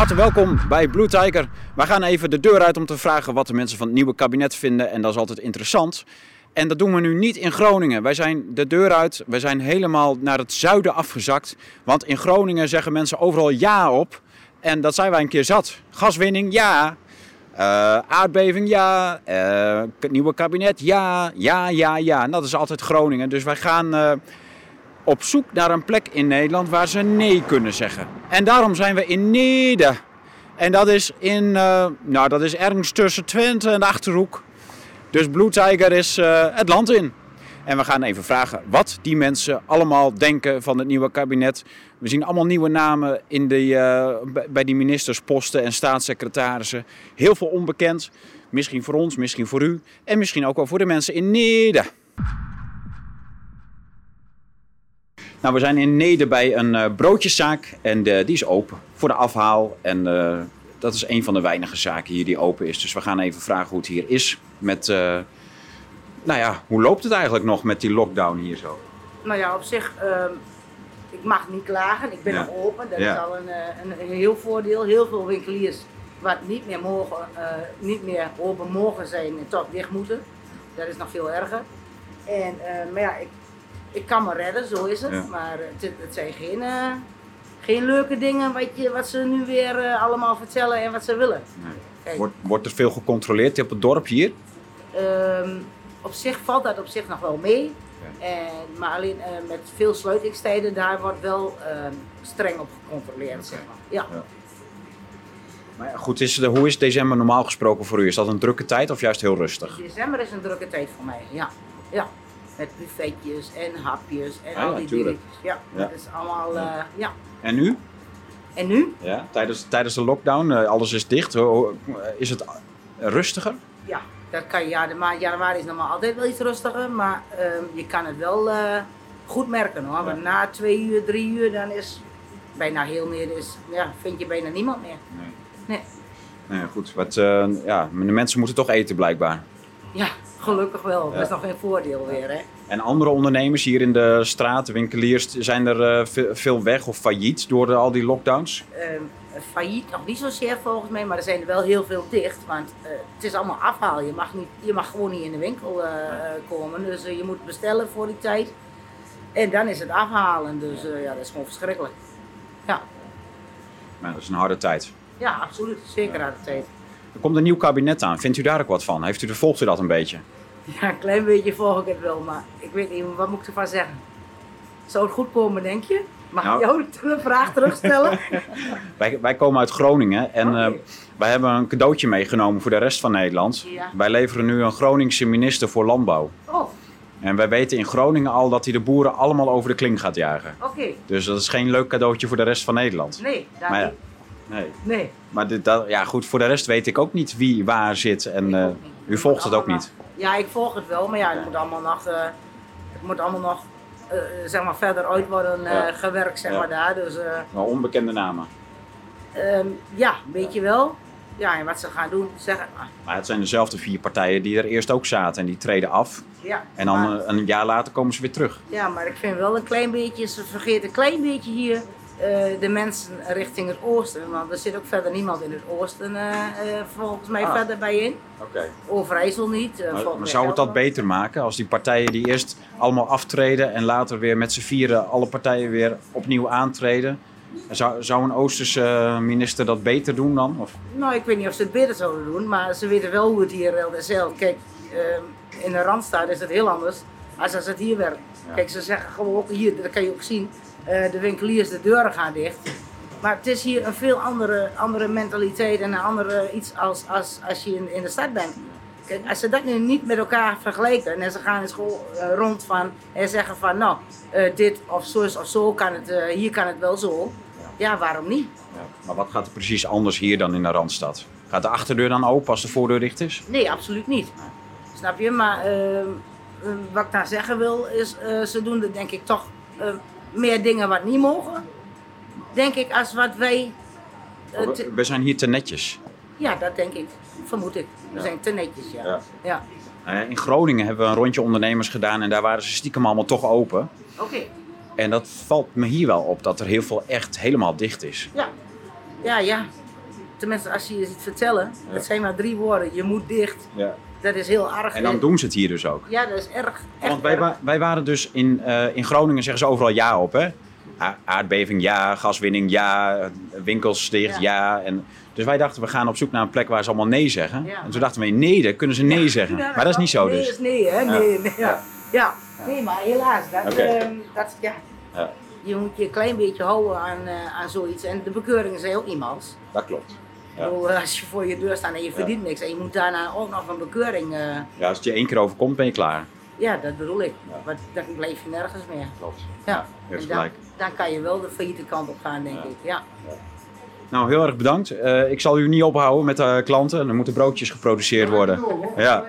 harte welkom bij Blue Tiger. Wij gaan even de deur uit om te vragen wat de mensen van het nieuwe kabinet vinden. En dat is altijd interessant. En dat doen we nu niet in Groningen. Wij zijn de deur uit. We zijn helemaal naar het zuiden afgezakt. Want in Groningen zeggen mensen overal ja op. En dat zijn wij een keer zat. Gaswinning, ja. Uh, aardbeving, ja. Uh, het nieuwe kabinet, ja. Ja, ja, ja. En dat is altijd Groningen. Dus wij gaan uh, op zoek naar een plek in Nederland waar ze nee kunnen zeggen. En daarom zijn we in Nede. En dat is, in, nou, dat is ergens tussen Twente en de Achterhoek. Dus Blue Tiger is het land in. En we gaan even vragen wat die mensen allemaal denken van het nieuwe kabinet. We zien allemaal nieuwe namen in de, uh, bij die ministersposten en staatssecretarissen. Heel veel onbekend. Misschien voor ons, misschien voor u. En misschien ook wel voor de mensen in Nede. Nou, we zijn in Nede bij een uh, broodjeszaak en uh, die is open voor de afhaal. En dat is een van de weinige zaken hier die open is. Dus we gaan even vragen hoe het hier is met nou ja, hoe loopt het eigenlijk nog met die lockdown hier zo? Nou ja, op zich, uh, ik mag niet klagen. Ik ben nog open. Dat is al een, een, een, heel voordeel. Heel veel winkeliers wat niet meer, mogen, niet meer open mogen zijn en toch dicht moeten. Dat is nog veel erger. En, maar ja, ik, ik kan me redden, zo is het. Ja. Maar het, het, zijn geen, geen leuke dingen wat, je, wat ze nu weer allemaal vertellen en wat ze willen. Nee. Wordt, wordt er veel gecontroleerd op het dorp hier? Ehm, op zich valt dat op zich nog wel mee. En, maar alleen uh, met veel sluitingstijden, daar wordt wel uh, streng op gecontroleerd. Zeg maar. ja. ja. Maar goed, is de, hoe is december normaal gesproken voor u? Is dat een drukke tijd of juist heel rustig? December is een drukke tijd voor mij, ja. ja. Met buffetjes en hapjes en ah, al die dingen. Ja, ja, dat is allemaal, uh, ja. En nu? En nu? Ja, tijdens, tijdens de lockdown, alles is dicht. Is het rustiger? Ja, dat kan ja, de maand januari is normaal altijd wel iets rustiger, maar um, je kan het wel goed merken hoor. Want na twee uur, drie uur, dan is bijna heel meer, is, ja, vind je bijna niemand meer. Nee. Nee. nee goed, wat, uh, ja, de mensen moeten toch eten blijkbaar. Ja, gelukkig wel. Ja. Dat is nog geen voordeel weer hè. En andere ondernemers hier in de straat, winkeliers, zijn er uh, veel weg of failliet door al die lockdowns? Um, failliet nog niet zozeer volgens mij, maar er zijn er wel heel veel dicht. Want uh, het is allemaal afhaal. Je mag, niet, je mag gewoon niet in de winkel uh, komen. Dus je moet bestellen voor die tijd. En dan is het afhalen. Dus ja, dat is gewoon verschrikkelijk. Ja. Maar dat is een harde tijd. Ja, absoluut. Zeker harde tijd. Er komt een nieuw kabinet aan. Vindt u daar ook wat van? Heeft u, volgt u dat een beetje? Ja, een klein beetje volg ik het wel, maar ik weet niet, wat moet ik ervan zeggen? Zou het goed komen, denk je? Mag nou, ik jou de vraag terugstellen? wij, wij komen uit Groningen en okay. uh, wij hebben een cadeautje meegenomen voor de rest van Nederland. Ja. Wij leveren nu een Groningse minister voor Landbouw. Oh. En wij weten in Groningen al dat hij de boeren allemaal over de kling gaat jagen. Oké. Okay. Dus dat is geen leuk cadeautje voor de rest van Nederland. Nee, daar maar, niet. Nee. nee. Maar dit, dat, ja, goed, voor de rest weet ik ook niet wie waar zit. En uh, u volgt het ook niet. Ja, ik volg het wel, maar ja, het moet allemaal nog, uh, het moet allemaal nog uh, zeg maar verder uit worden ja. gewerkt, zeg maar daar. Dus, maar onbekende namen? Um, ja, weet je wel. Ja, en wat ze gaan doen, zeggen. Maar het zijn dezelfde vier partijen die er eerst ook zaten en die treden af. Ja, en dan maar, een jaar later komen ze weer terug. Ja, maar ik vind wel een klein beetje, ze vergeten een klein beetje hier de mensen richting het oosten. Want er zit ook verder niemand in het oosten uh, uh, volgens mij ah. verder bij in. Okay. Overijssel niet. maar, maar zou het dat beter maken als die partijen die eerst allemaal aftreden en later weer met z'n vieren alle partijen weer opnieuw aantreden? Zou, zou een Oosterse minister dat beter doen dan? Of? Nou, ik weet niet of ze het beter zouden doen, maar ze weten wel hoe het hier zelf. Kijk, in de Randstad is het heel anders als als het hier werkt. Ja. Kijk, ze zeggen gewoon hier, dat kan je ook zien uh, de winkeliers de deuren gaan dicht. Maar het is hier een veel andere, andere mentaliteit en een andere iets als, als, als je in, in de stad bent. Kijk, als ze dat nu niet met elkaar vergelijken en ze gaan in school uh, rond van en zeggen van nou, uh, dit of zo of zo kan het, hier kan het wel zo. Ja, waarom niet? Ja. Maar wat gaat er precies anders hier dan in de Randstad? Gaat de achterdeur dan open als de voordeur dicht is? Nee, absoluut niet. Snap je? Maar ehm, wat ik daar zeggen wil is, ze doen er denk ik toch meer dingen wat niet mogen. Denk ik als wat wij. We, zijn hier te netjes. Ja, dat denk ik. Vermoed ik. We ja. zijn te netjes, ja. ja. ja. Uh, in Groningen hebben we een rondje ondernemers gedaan en daar waren ze stiekem allemaal toch open. Oké. Okay. En dat valt me hier wel op, dat er heel veel echt helemaal dicht is. Ja, ja, ja. tenminste als je je ziet vertellen, het zijn maar drie woorden, je moet dicht. Ja. Dat is heel erg. En dan doen ze het hier dus ook. Ja, dat is erg. Want wij, erg. wij waren dus in, eh, in Groningen, zeggen ze overal ja op, hè? Aardbeving ja, gaswinning ja, winkels dicht ja. En, dus wij dachten, we gaan op zoek naar een plek waar ze allemaal nee zeggen. Ja. En toen dachten we, nee, dan kunnen ze nee zeggen. Maar dat is niet zo nee dus. is nee, hè? Nee, nee, ja. Ja, nee, maar helaas. Dat, ehm, dat, ja. Ja. Je moet je een klein beetje houden aan, eh, aan zoiets. En de bekeuringen zijn ook iemals. Dat klopt. Ja. Bedoel, als je voor je deur staat en je verdient niks en je moet daarna ook nog een bekeuring. eh, Ja, als het je één keer overkomt, ben je klaar. ja, dat bedoel ik. Ja. Want dan blijf je nergens meer. Klopt. Ja, en dan, gelijk. dan kan je wel de failliete kant op gaan, denk Ja. ik. Ja. Nou, heel erg bedankt. Eh, ik zal u niet ophouden met de klanten. Er moeten broodjes geproduceerd worden. Ja.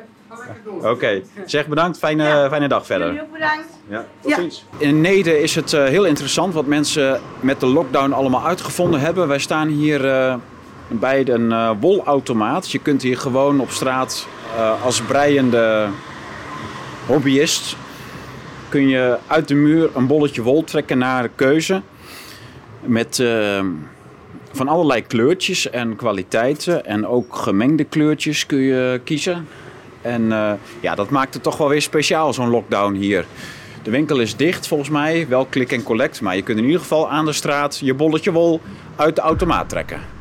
Oké. Zeg bedankt. Fijne, fijne dag verder. Ook bedankt. Ja, Ja. ziens. In Nede is het eh, heel interessant wat mensen met de lockdown allemaal uitgevonden hebben. Wij staan hier eh, bij een eh, wolautomaat. Je kunt hier gewoon op straat eh, als breiende hobbyist... kun je uit de muur een bolletje wol trekken naar keuze. Met eh, van allerlei kleurtjes en kwaliteiten. En ook gemengde kleurtjes kun je kiezen. En ja, dat maakt het toch wel weer speciaal, zo'n lockdown hier. De winkel is dicht volgens mij, wel klik en collect. Maar je kunt in ieder geval aan de straat je bolletje wol uit de automaat trekken.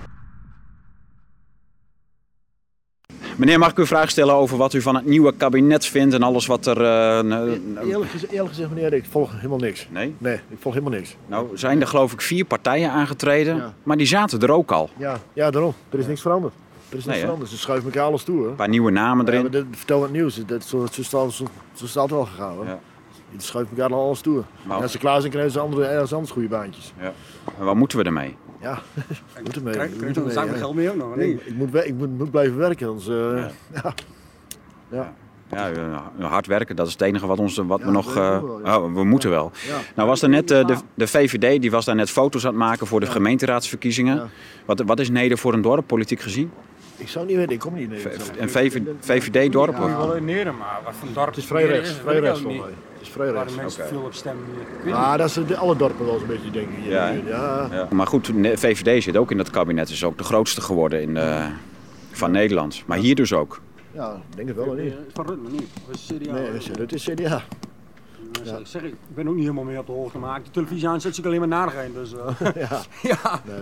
Meneer, mag ik u een vraag stellen over wat u van het nieuwe kabinet vindt en alles wat er... eh, Eerlijk, gez- eerlijk gezegd, meneer, ik volg helemaal niks. nee? Nee, ik volg helemaal niks. Nou, zijn er geloof ik vier partijen aangetreden, Ja. maar die zaten er ook al. Ja, ja daarom. Er is niks veranderd. Er is niks Nee, hè? veranderd. Ze schuiven elkaar alles toe. Hè. Een paar nieuwe namen Ja, erin. dit- vertel het nieuws. Dat, zo, zo, zo, zo is het altijd al gegaan. Hoor. Ja. Die schuiven elkaar al alles toe. Maar- En als ze klaar zijn, krijgen ze andere, ergens anders goede baantjes. Ja. En wat moeten we ermee? Ja, moet ermee. Krijg moet krijg je ermee, dan samen ja. geld mee ook nog? Nee, ik, moet, we- ik moet, moet blijven werken, anders... eh, Ja. ja. Ja. Ja, hard werken, dat is het enige wat, ons, wat Ja, we nog... we eh, moeten wel, ja. oh, we moeten wel. Ja. Nou was er net eh, de, de VVD, die was daar net foto's aan het maken voor de Ja. gemeenteraadsverkiezingen. Ja. Wat, wat is Neder voor een dorp, politiek gezien? Ik zou niet weten, ik kom niet in Nederland. Een VVD-dorp? Ja, wel in Nederland, maar wat voor dorp Het is vrij rechts, is, vrij rechts voor mij. Het is vrij Waar rechts. de mensen veel op stemmen. Ah, dat is de, alle dorpen wel eens een beetje, denk ik. hier. Ja, ja. Ja. Maar goed, VVD zit ook in dat kabinet, is ook de grootste geworden in, eh, van Nederland. Maar hier dus ook. Ja, ik denk het wel, niet. niet? Van Rutte niet. Dat is CDA. Nee, dat is- CDA. Is- ik zeg, ik ben ook niet helemaal mee op de hoogte, maar de televisie aan zet ik alleen maar narigheid. Dus, eh, Ja, ja, nee.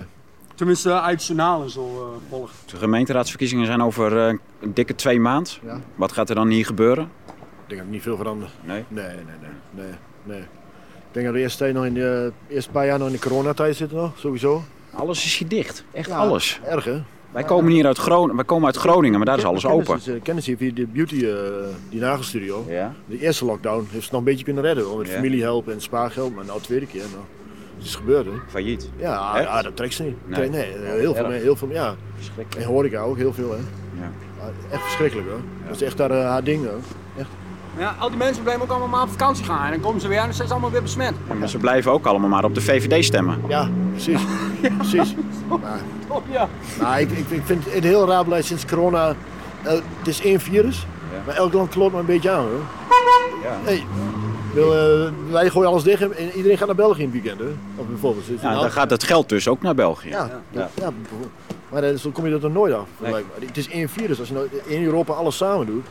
Tenminste uh, uit het journaal en zo uh, volgt. De gemeenteraadsverkiezingen zijn over eh, een dikke twee maand. Ja. Wat gaat er dan hier gebeuren? Ik denk dat niet veel verandert. Nee? Nee, nee, nee, nee, nee. Ik denk dat we eerst, tijd nog in de, eerst een paar jaar nog in de coronatijd zitten nog, sowieso. Alles is hier dicht. Echt Ja, alles. Erg, hè? Wij komen hier uit Groningen, wij komen uit Groningen, maar daar is alles open. is, eh, Kennis hier via de beauty, eh, die nagelstudio. Ja? De eerste lockdown heeft ze nog een beetje kunnen redden. hoor, Met Ja. familiehelp en spaargeld, maar nou de tweede keer. Nou, het is gebeurd, hè? Failliet. Ja, ja dat trekt ze niet. Nee. Nee, nee heel, veel, heel veel, ja. Verschrikkelijk. En horeca ook, heel veel, hè? Ja. Ja, Echt verschrikkelijk, hoor. Dat is echt daar, eh, haar ding, hoor. Echt. Ja, al die mensen blijven ook allemaal maar op vakantie gaan en dan komen ze weer en dan zijn ze allemaal weer besmet. Ja, maar ze blijven ook allemaal maar op de VVD stemmen. Ja, precies. Precies. Maar, Oh ja. maar ik, ik, ik vind het heel raar beleid sinds corona. eh, het is één virus, Ja. maar elk land klopt maar een beetje aan, hoor. Ja. Hey, wil, eh, wij gooien alles dicht en iedereen gaat naar België in het weekend, hè? Of bijvoorbeeld. Het Ja, nou- dan gaat het geld dus ook naar België. Ja, Ja. ja. ja, maar eh, zo kom je dat er nooit af. Nee. Het is één virus. Als je nou in Europa alles samen doet.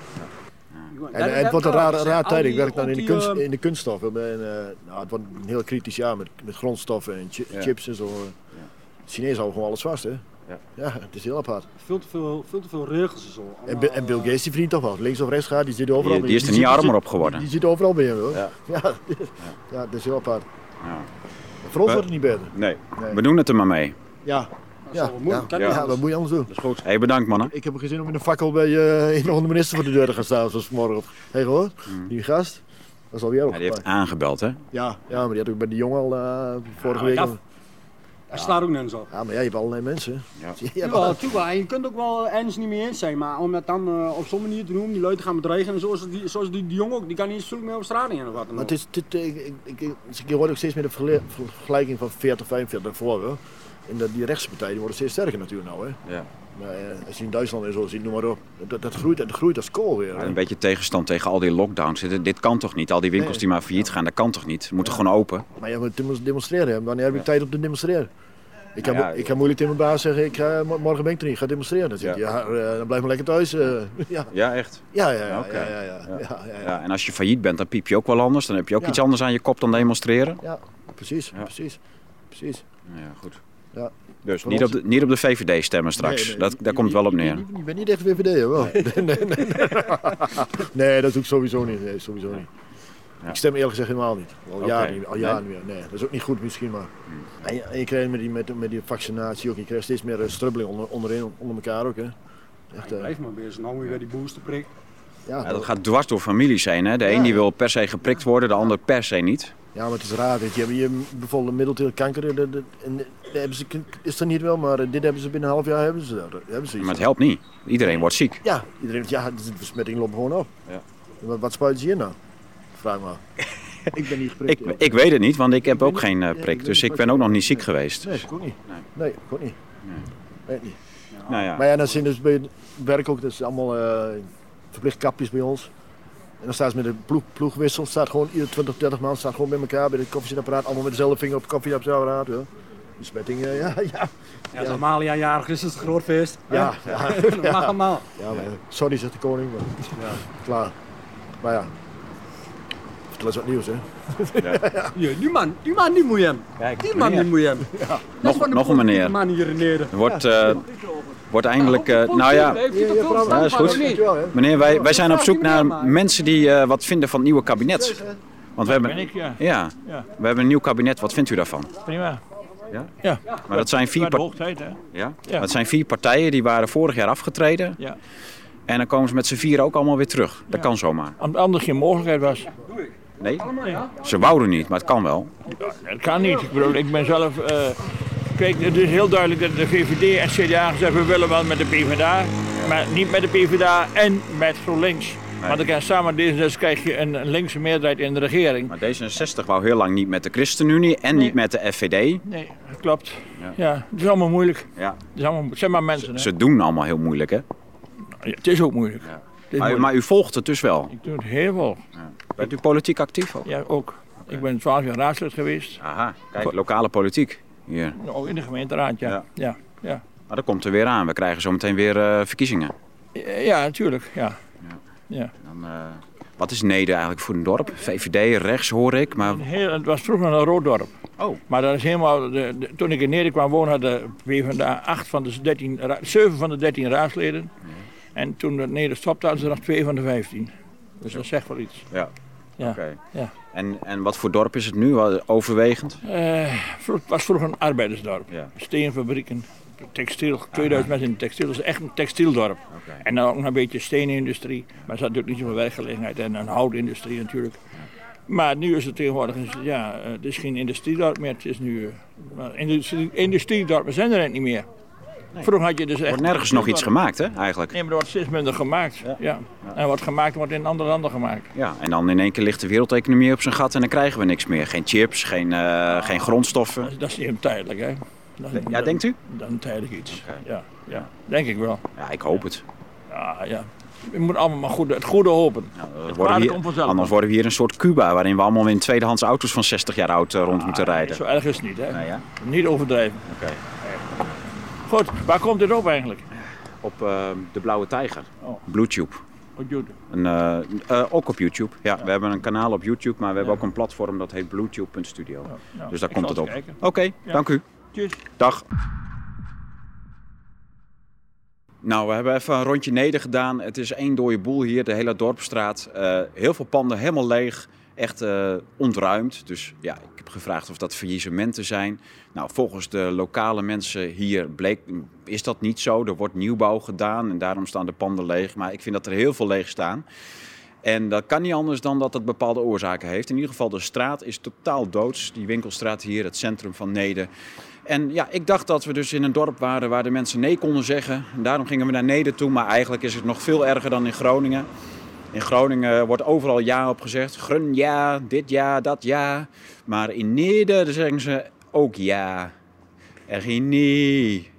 En, eh, het wordt een raar, Dus raar tijd. Ik werk dan in de, kunst, eh, in de kunststoffen. En, eh, nou, het wordt een heel kritisch jaar met, met grondstoffen en chi- Ja. chips en zo. De Chinezen houden gewoon alles vast, hè? Ja. Ja, het is heel apart. Veel te veel, veel te veel regels en zo. En, en Bill Gates die verdient toch wel. Links of rechts gaat, die zit overal Die, bij die is er niet die armer op geworden. Die zit overal bij hem, hoor. Ja. Ja, ja. dat is heel apart. Ja. Voor ons wordt het niet beter. Nee, Nee. we doen het er maar mee. Ja, Dat ja, ja. kan niet ja, anders. wat moet je anders doen? Dat is goed. Hey, bedankt mannen. Ik heb ook geen zin om in een fakkel bij eh, een of andere minister voor de deur te gaan staan, zoals vanmorgen. Hé, gehoord? Die gast, dat is alweer Hmm. Ja, die heeft aangebeld, hè? Ja, ja, maar die had ook bij die jongen al eh, vorige Ja, week. dat- al- Hij slaat ook nergens op. Ja, maar ja, je hebt allerlei mensen. Ja. Ja, tuurlijk, en je kunt ook wel ergens niet mee eens zijn, maar om dat dan eh, op zo'n manier te doen, die lui te gaan bedreigen en zoals die, zoals die, die jongen ook, die kan niet eens zulk meer op straat in of wat dan Maar ook. het is, dit, ik, ik, ik, hoort ook steeds meer de vergelijking van 40, 45 voor. Hè. En dat, die rechtse partijen die worden steeds sterker natuurlijk nou. Hè. Ja. Maar, eh, als je in Duitsland en zo ziet, noem maar op. Dat, dat, groeit, dat groeit als kool weer. Een beetje tegenstand tegen al die lockdowns. Dit, dit kan toch niet? Al die winkels Nee. die maar failliet gaan, dat kan toch niet? We moeten gewoon open. Maar je moet demonstreren. Wanneer heb Ja. tijd om te demonstreren? Ik kan, ja, ik kan moeilijk tegen mijn baas zeggen, ik ga, mo- morgen ben ik er niet, ik ga demonstreren. Dan zeg ik, ja, eh, dan blijf maar lekker thuis. eh. ja. Ja, echt. Ja, ja, ja, Oké. ja, ja, ja, Ja. ja, ja, ja. Ja, en als je failliet bent, dan piep je ook wel anders. Dan heb je ook Ja. iets anders aan je kop dan demonstreren. Ja, precies, Ja. precies, precies. Ja, goed. Ja. Dus niet op, de, niet op de VVD stemmen straks. Nee, nee, dat, daar komt het wel op neer. Ik ben niet echt VVD, hoor. Nee, nee, nee. Dat doe ik sowieso niet. Nee, sowieso niet. Ja. Ik stem eerlijk gezegd helemaal niet. Al jaren. Al jaren meer. Nee, dat is ook niet goed misschien, maar... En je, en je krijgt met die, met, met die vaccinatie ook, je krijgt steeds meer eh, strubbeling onder, onderin, onder elkaar ook, hè. Echt, eh, Blijf maar bezig. Nou weer die boosterprik. ja, Ja, dat gaat dwars door families heen. Hè? De Ja. een die wil per se geprikt worden, de ander per se niet. Ja, maar het is raar. Weet je. Je hebt hier bijvoorbeeld middelteelkanker. De, de, en, daar hebben ze, is er niet wel, maar eh, dit hebben ze binnen een half jaar hebben ze, dat. hebben ze. Maar het helpt niet. Iedereen wordt ziek. Ja, iedereen ja, de besmetting loopt gewoon op. Ja. Wat, wat spuiten ze hier nou? Vraag maar. ik ben niet geprikt. Ik, ik weet het niet, want ik heb ook niet. geen eh, Ja, ik prik. Dus ik ben ook je- nog niet ziek Nee. geweest. Nee, ik ook niet. Nee. Nee, ik ook niet. Nee. Weet niet. Nou ja. Maar ja, dan zijn dus bij het werk ook, dat is allemaal eh, verplicht kapjes bij ons. En dan staan ze met een ploeg, ploegwissel, staat gewoon ieder 20, 30 man staat gewoon bij elkaar bij het koffiezetapparaat, allemaal met dezelfde vinger op het koffiezetapparaat. Ja. Besmetting, eh, ja, ja. Ja, ja. normaal jarig is het een groot feest. Ja, ja. Mag allemaal. Ja, maar sorry, zegt de koning. Maar, ja, klaar. Maar ja, vertel eens wat nieuws, hè. Ja, die man, die man die moet je hem. Kijk, Die man die moet je hem. Nog, nog een meneer. man hier beneden. Wordt, eh, wordt eindelijk... eh, nou ja, Ja, is goed. Meneer, wij, wij zijn op zoek naar mensen die eh, wat vinden van het nieuwe kabinet. Want we hebben, ben ik, ja. ja, Ja. we hebben een nieuw kabinet. Wat vindt u daarvan? Prima. Ja? Ja, Maar dat zijn vier, maar de par- hoogtijd, hè? ja? Ja. Dat zijn vier partijen die waren vorig jaar afgetreden. Ja. En dan komen ze met z'n vier ook allemaal weer terug. Dat kan zomaar. Omdat anders geen mogelijkheid was. Nee? Ze wouden niet, maar het kan wel. Het kan niet. Ik bedoel, ik ben zelf... eh, kijk, het is heel duidelijk dat de VVD en CDA gezegd we willen wel met de PvdA. Maar niet met de PvdA en met GroenLinks. Maar dan kan samen deze, dus krijg je een, een linkse meerderheid in de regering. Maar D66 wou heel lang niet met de ChristenUnie en niet met de FVD. Nee, dat klopt. Ja. Ja. het is allemaal moeilijk. Ja. Het, is allemaal, het zijn maar mensen, hè. Ze doen allemaal heel moeilijk, hè? Ja, het is ook moeilijk. Ja. Is Maar, moeilijk. maar u volgt het dus wel. Ik doe het heel veel. Bent u politiek actief ook? Ja, ook. Ik ben 12 jaar raadslid geweest. Aha, kijk, lokale politiek hier. Ook in de gemeenteraad, ja. Ja. Ja, ja. Maar dat komt er weer aan. We krijgen zo meteen weer eh, verkiezingen. ja. ja natuurlijk. Ja. Ja. Dan, eh, wat is Neder eigenlijk voor een dorp? VVD, rechts hoor ik, maar... Heel, het was vroeger een rood dorp. Oh, Maar dat is helemaal, de, de- toen ik in Nederland kwam wonen had de PvdA 8 van de 13, ra- 7 van de 13 raadsleden. En toen Nederland stopte hadden ze nog 2 van de 15. Dus dat zegt wel iets. ja. Ja. Ja. En, en wat voor dorp is het nu? Overwegend? Eh, het was vroeger een arbeidersdorp. Ja. Steenfabrieken, textiel, 2000 mensen in de textiel. Dat is echt een textieldorp. En dan ook nog een beetje steenindustrie. Maar er zat natuurlijk niet zoveel werkgelegenheid. En een houtindustrie natuurlijk. Maar nu is het tegenwoordig, ja, eh, het is geen industriedorp meer. Het is nu, eh, industrie, industriedorpen zijn er net niet meer. Vroeger had je dus Er echt... wordt nergens nog iets gemaakt, hè, eigenlijk? Nee, maar er wordt steeds minder gemaakt. Ja. En wat gemaakt wordt in andere landen gemaakt. Ja, en dan in één keer ligt de wereldeconomie op zijn gat en dan krijgen we niks meer. Geen chips, geen, eh, geen grondstoffen. Dat, is- dat is even tijdelijk, hè. Ja, denkt u? Een tijdelijk iets. Ja, ja, denk ik wel. Ja, ik hoop het. Ja, ja. Je moet allemaal maar goed, het goede hopen. Het worden hier, anders worden we hier een soort Cuba waarin we allemaal in tweedehands auto's van 60 jaar oud eh, rond moeten rijden. Zo erg is het niet, hè. Nee, ja? Niet overdrijven. Oké. Goed, waar komt dit op eigenlijk? Op eh, de Blauwe Tijger, Oh. Bluetube. Op YouTube. Een, eh, eh, ook op YouTube. Ja, we hebben een kanaal op YouTube, maar we hebben ook een platform dat heet bluetube.studio. Nou, Dus daar ik komt het op. Oké, dank u. Tjus. Dag. Nou, we hebben even een rondje neder gedaan. Het is één dode boel hier, de hele dorpstraat. Eh, heel veel panden helemaal leeg, echt eh, ontruimd. Dus ja, ik heb gevraagd of dat faillissementen zijn. Nou, volgens de lokale mensen hier bleek, is dat niet zo. Er wordt nieuwbouw gedaan en daarom staan de panden leeg. Maar ik vind dat er heel veel leeg staan. En dat kan niet anders dan dat het bepaalde oorzaken heeft. In ieder geval, de straat is totaal doods. Die winkelstraat hier, het centrum van Neder. En ja, ik dacht dat we dus in een dorp waren waar de mensen nee konden zeggen. En daarom gingen we naar Neder toe. Maar eigenlijk is het nog veel erger dan in Groningen. In Groningen wordt overal ja op gezegd. Grun ja, dit ja, dat ja. Maar in Neder zeggen ze ook ja. En geen nee.